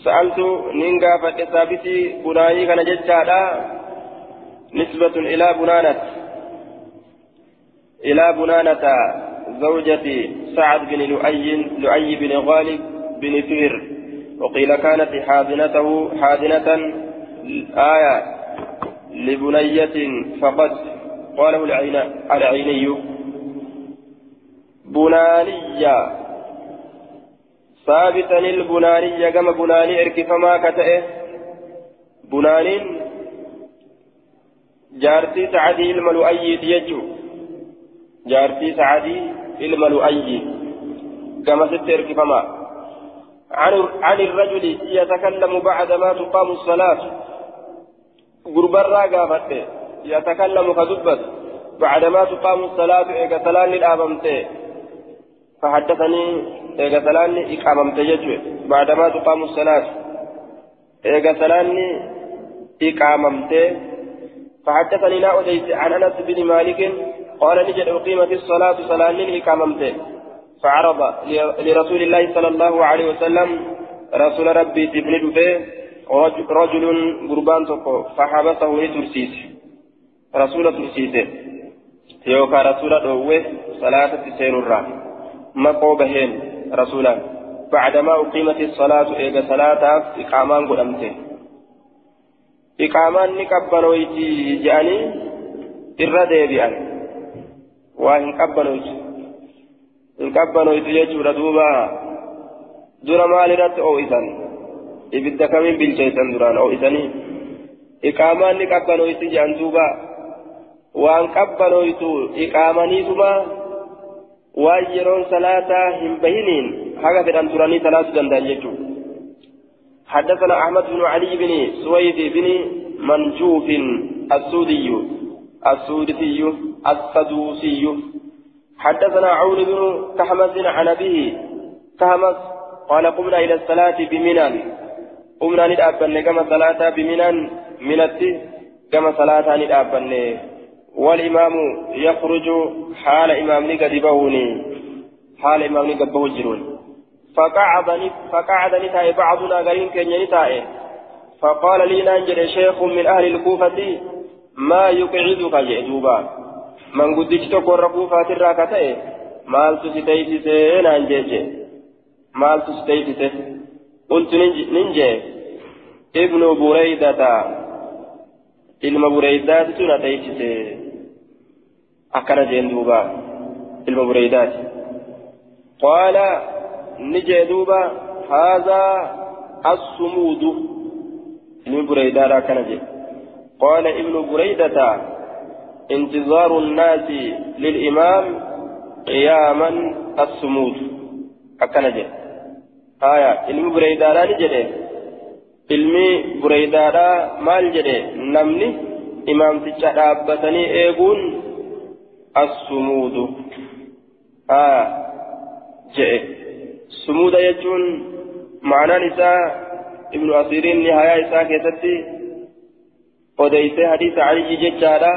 سألت نينغا فتثابتي بناني كان ججادا؟ نسبة إلى بنانة. إلى بنانة زوجة سعد بن لؤي لؤي بن غالب بن فهر وقيل كانت حاضنته حاضنة آية لبنية فقد قاله العيني. بنانية. ثابتا البنانية كما بناني اركفما كتئه. بنانين. jaartii sacadii ilma lu'ayyiiti jechuu jaartii sacadii ilma lu'ayyi gamasitti erkifama عن الرجل يتكلم بعدما تقام الصلاة. غربرا قافت يتكلم كدبت بعدما تقام الصلاة إيقا سلان للآبمت فحدثني إيقا سلان إقاممت يجوي بعدما تقام الصلاة إيقا سلان إقاممت فحدثني لا أديت عن أنس بن مالك قال نجد أقيمت الصلاة صلاة لإقاممته فعرض لرسول الله صلى الله عليه وسلم رسول ربي تبن دفه رجل قربان تقو فحبسه لترسيس رسول ترسيسه يوكا رسول دوه صلاة تسين الرا مقو بهين رسولا بعدما أقيمت الصلاة إيجا صلاة إقامان قدمته ni qabbanoyti jedhanii irra deebi'an waa hin qabbanoytu hin qabbanoytu jechuudha duuba dura maal irratti oo'isan ibidda kamiin bilcheessan duraan oo'isanii iqaamaan ni qabbanoyti jedhan duuba waan qabbanoytu iqaamaniituma waan yeroon salaataa hin bahiniin haga fedhan turanii salaatuu danda'an jechuudha. حدثنا أحمد بن علي بن سويد بن منجوف السودي السودسي السدوسي حدثنا عون بن كحمس عن أبيه كحمس قال قمنا إلى الصلاة بمنى قمنا ندابن كما صلاة بمنى منتي كما صلاة ندابن والإمام يخرج حال إمامني قد حال إمامني قد بهجرون فقعد فقعد نتاي بعضنا غرين كن نتاي فقال لي نانجر شيخ من أهل الكوفة ما يقعدك جئدوبا من قدت تقر كوفة الراكتة مال تستيسي نانجيجي مال تستيسي قلت ننجي ابن بريدة ilma bureydaati tun ateeysise akkana jeen duuba ilma bureydaati qaala نجي دوبا هذا الصمود ابن بريدة كنجي قال ابن بريدة انتظار الناس للإمام قياما الصمود أكنجي آية ابن بريدة لا نجي ilmi bureydaadha maal jedhe namni imaamticha dhaabbatanii eeguun assumuudu aa jedhe sumuuda jechuun ma'anaan isaa ibnu asiiriin nihayaa isaa keessatti أديس حديث علي ججارا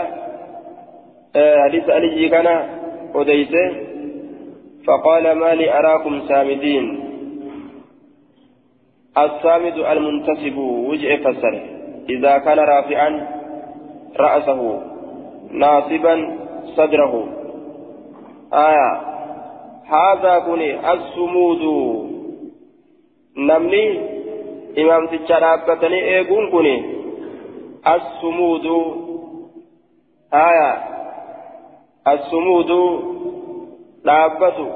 حديث علي كان أديس فقال ما لي أراكم سامدين السامد المنتسب وجه فسر. إذا كان رافعا رأسه. ناصبا صدره. آية. هذا كني السمود نمني إمام تجارة إيقون كني الصمود. آية. الصمود. dhaabbatu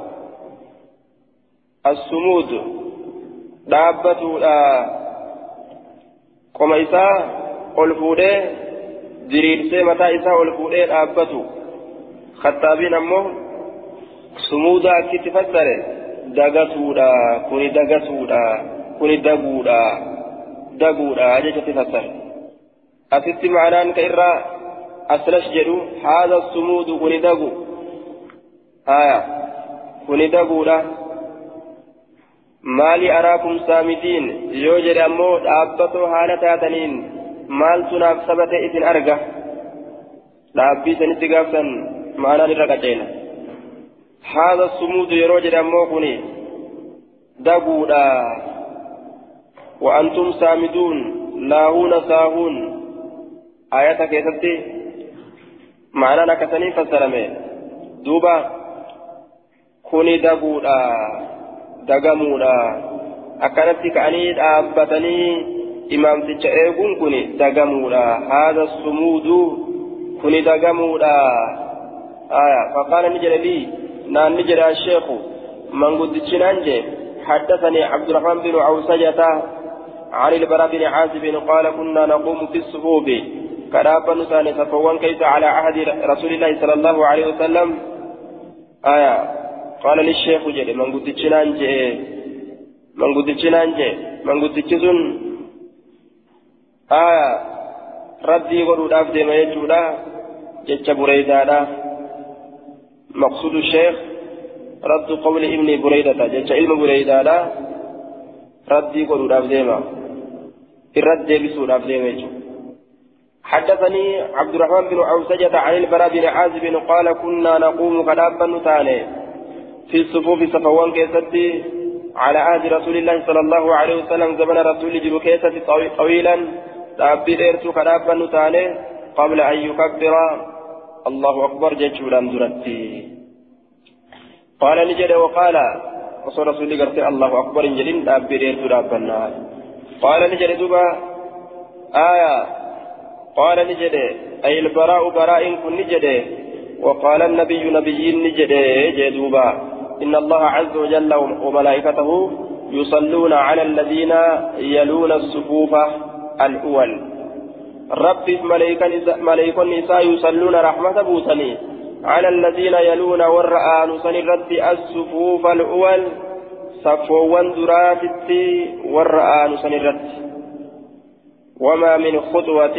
assumuud dhaabbatuudha qoma isaa ol fuudhee diriirsee mataa isaa ol fuudhee dhaabbatu khattaabiin ammoo sumuuda akkitti fassare dagatuudha kuni dagatuudha kuni daguudha daguudha jechatti fassare asitti ma'anaan ka irraa aslash jedhu haadha sumuudu kuni dagu haya kuni daguudha maali araakum saamitiin yoo jedhe ammoo dhaabbatoo haala taataniin maaltu naaf sabate isin arga dhaabbii sanitti gaafsan ma'anaan irra qaceela haadha sumuudu yeroo jedhe ammoo kuni daguudha وأنتم سامدون لاهون ساهون آية كيستي معنى نكسني فسرمي دوبا كوني دقودا دقمودا أكنت كأني أبتني إمام تجأيكم كوني دقمودا هذا الصمود كوني دقمودا آية فقال نجر لي نان نجر الشيخ من قد حدثني عبد الرحمن بن عوسجة عن البراء بن عازب قال كنا نقوم في الصفوف كرابا نسان صفوان كيس على عهد رسول الله صلى الله عليه وسلم آية قال للشيخ جل من قد تشنان جي من قد تشنان جي من قد تشزن. آية ردي ورود أفدي ما يجودا جتش بريدادا مقصود الشيخ رد قول ابن بريدة جتش علم بريدادا ردي ورود أفدي ما الرد بسود أفدي ما يجودا حدثني عبد الرحمن بن عوسجة عن البراء بن عازب قال كنا نقوم كدابا نتاني. في الصفوف صفوان كيستي على عهد رسول الله صلى الله عليه وسلم زمن رسول جلو كيستي طويلا. دابي ديرتو كدابا نتاني قبل أن يكبر. الله أكبر جيشولا درتي قال نجد وقال وصول رسول الله الله أكبر جلين دابي ديرتو دابا قال نجد دوبا آية. قال نجده أي البراء براء كن نجده وقال النبي نبي نجده جدوبا إن الله عز وجل وملائكته يصلون على الذين يلون الصفوف الأول. رب ملائكة النساء يصلون رحمة بوسني على الذين يلون والرآن سنرد الصفوف الأول. صفوان دراتي والرآن سنرد. وما من خطوة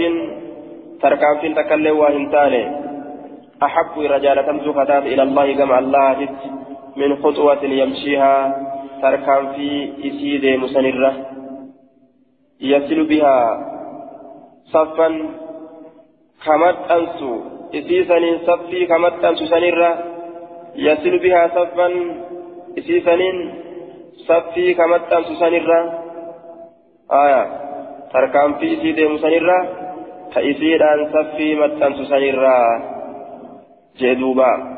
تركان تكلم وهنتاني. أحب رجالة زكتات إلى الله كما الله من خطوة يمشيها تركان في إسيد مسنرة. يصل بها صفا كمت أنسو. إسيسن صفي كمت أنسو سنرة. يصل بها صفا إسيسن صفي كمت أنسو سنرة. آية. تركان في إسيد مسنرة. كإسيران صفي متن سسنرا جدوبا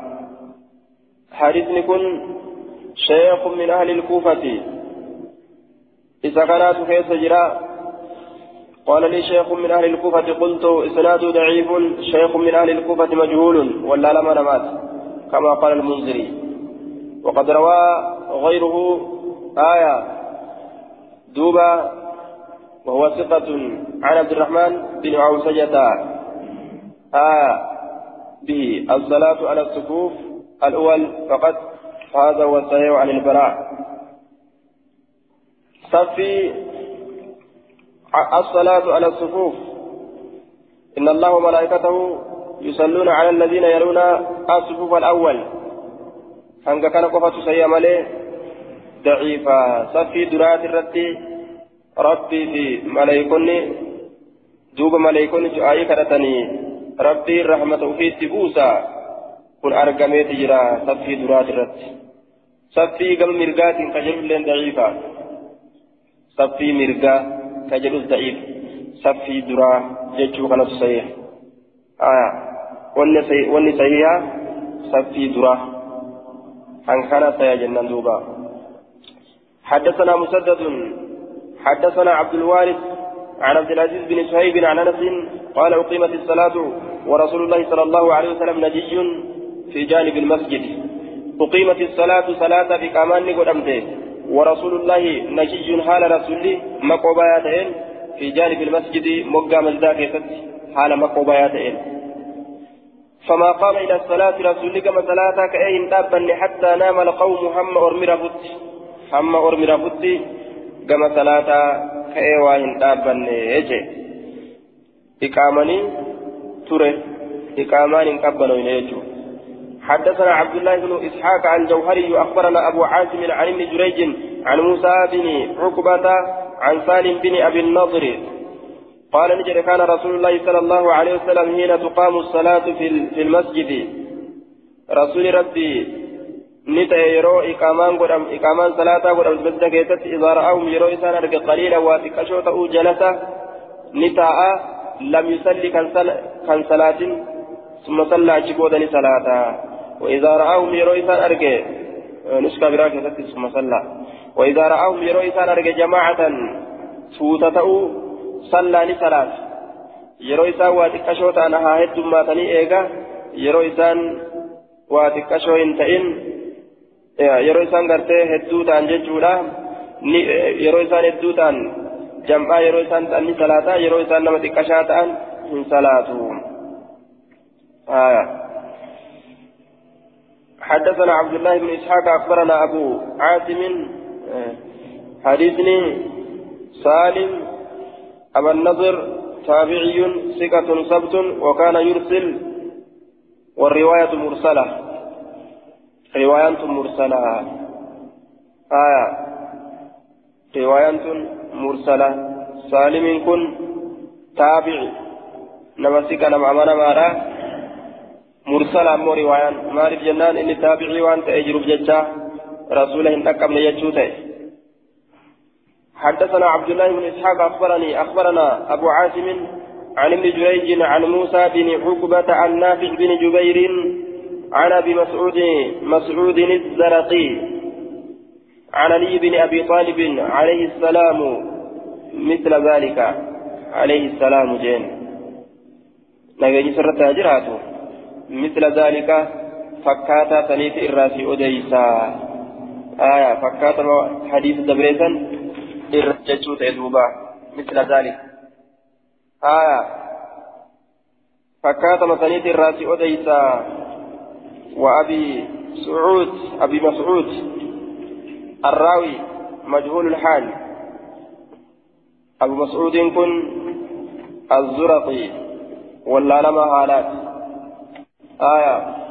حديث كن شيخ من أهل الكوفة. إذا كانت كيس جرا قال لي شيخ من أهل الكوفة قلت إسناد ضعيف شيخ من أهل الكوفة مجهول ولا لما نمات كما قال المنذري. وقد روى غيره آية دوبا وهو ثقة عن عبد الرحمن بن عوسجة آه به الصلاة على الصفوف الأول فقط هذا هو الصحيح عن البراء. صفي الصلاة على الصفوف. إن الله وملائكته يصلون على الذين يرون الصفوف الأول. هنگا كان قفة سيما ضعيفة. صفي درات الرتي. ربي في ملايكوني دوب ملائكون جاءي كرتني. ربي رحمة في تبوسا كن أرقميت جرا صفي درات الرت صفي قم مرقات كجل لين ضعيفة صفي مرقا كجل ضعيف صفي درا جيتشو كانت صحيح آية wanni sahiha saffii dura hankana saya jennan duuba. حدثنا مسدد حدثنا عبد الوارث عن عبد العزيز بن صهيب عن انس قال اقيمت الصلاه ورسول الله صلى الله عليه وسلم نجي في جانب المسجد. أقيمت الصلاة صلاة بكمان قدمته. ورسول الله نجي حال رسولي مقوباياتين في جانب المسجد مقام الزاكيه حال مقوباياتين فما قام إلى الصلاة رسول كما صلاة كأين دابا حتى نام القوم هم أرمي رفت هم أرمي رفت كما صلاة كأين دابا يجي. إقامني تره إقامان قبلوا يجو. حدثنا عبد الله بن إسحاق عن جوهري أخبرنا أبو عاصم عن ابن جريج عن موسى بن عقبة عن سالم بن أبي النضر. قال نجد كان رسول الله صلى الله عليه وسلم حين تقام الصلاة في المسجد. رسول ربي نتا يرو إقامان قدام إقامان صلاة قدام المسجد كيست إذا رأهم يرو إسان أرق قليلا واتكشو تأو جلسة. نتا لم يصلي كان صلاة ثم صلى أجبودني صلاة. وإذا رأهم يرو إسان أرق نسكا براك ثم صلى وإذا رأهم يرو إسان أرق جماعة سوتة صلى لصلاة xiqqashoo ta'an haa heddummaatanii eega yeroo isaan waa xiqqashoo hin ta'in yeroo isaan gartee hedduu ta'an jechuudha yeroo isaan hedduu ta'an jam'aa yeroo isaan ta'an ni salaataa yeroo isaan nama xiqqashaa ta'an hin حدثنا عبد الله بن إسحاق أخبرنا أبو عاصم حديثني سالم أبا النضر تابعي ثقة سبت وكان يرسل والرواية مرسلة. رواية مرسلة. آية. رواية مرسلة. سالم كن تابع نمسك نمع من مارا مرسلة مو رواية مارف جنان إني تابعي وأنت أجرب ججا رسوله إنك من يجوته حدثنا عبد الله بن اسحاق اخبرني اخبرنا ابو عاصم عن ابن جريج عن موسى بن عقبة عن نافع بن جبير عن ابي مسعود مسعود الزرقي عن علي بن ابي طالب عليه السلام مثل ذلك عليه السلام جين نجي سرت هجراته مثل ذلك فكاتا سنيت الراسي أديسا آية فكاتا حديث دبريسا misla zaalik aya fakkaatama saniiti irraa si odeysa wa abi سعود أبي مسعود. الراوي مجهول الحال. أبو مسعود كن الزرقي. ولا لما حالات آية.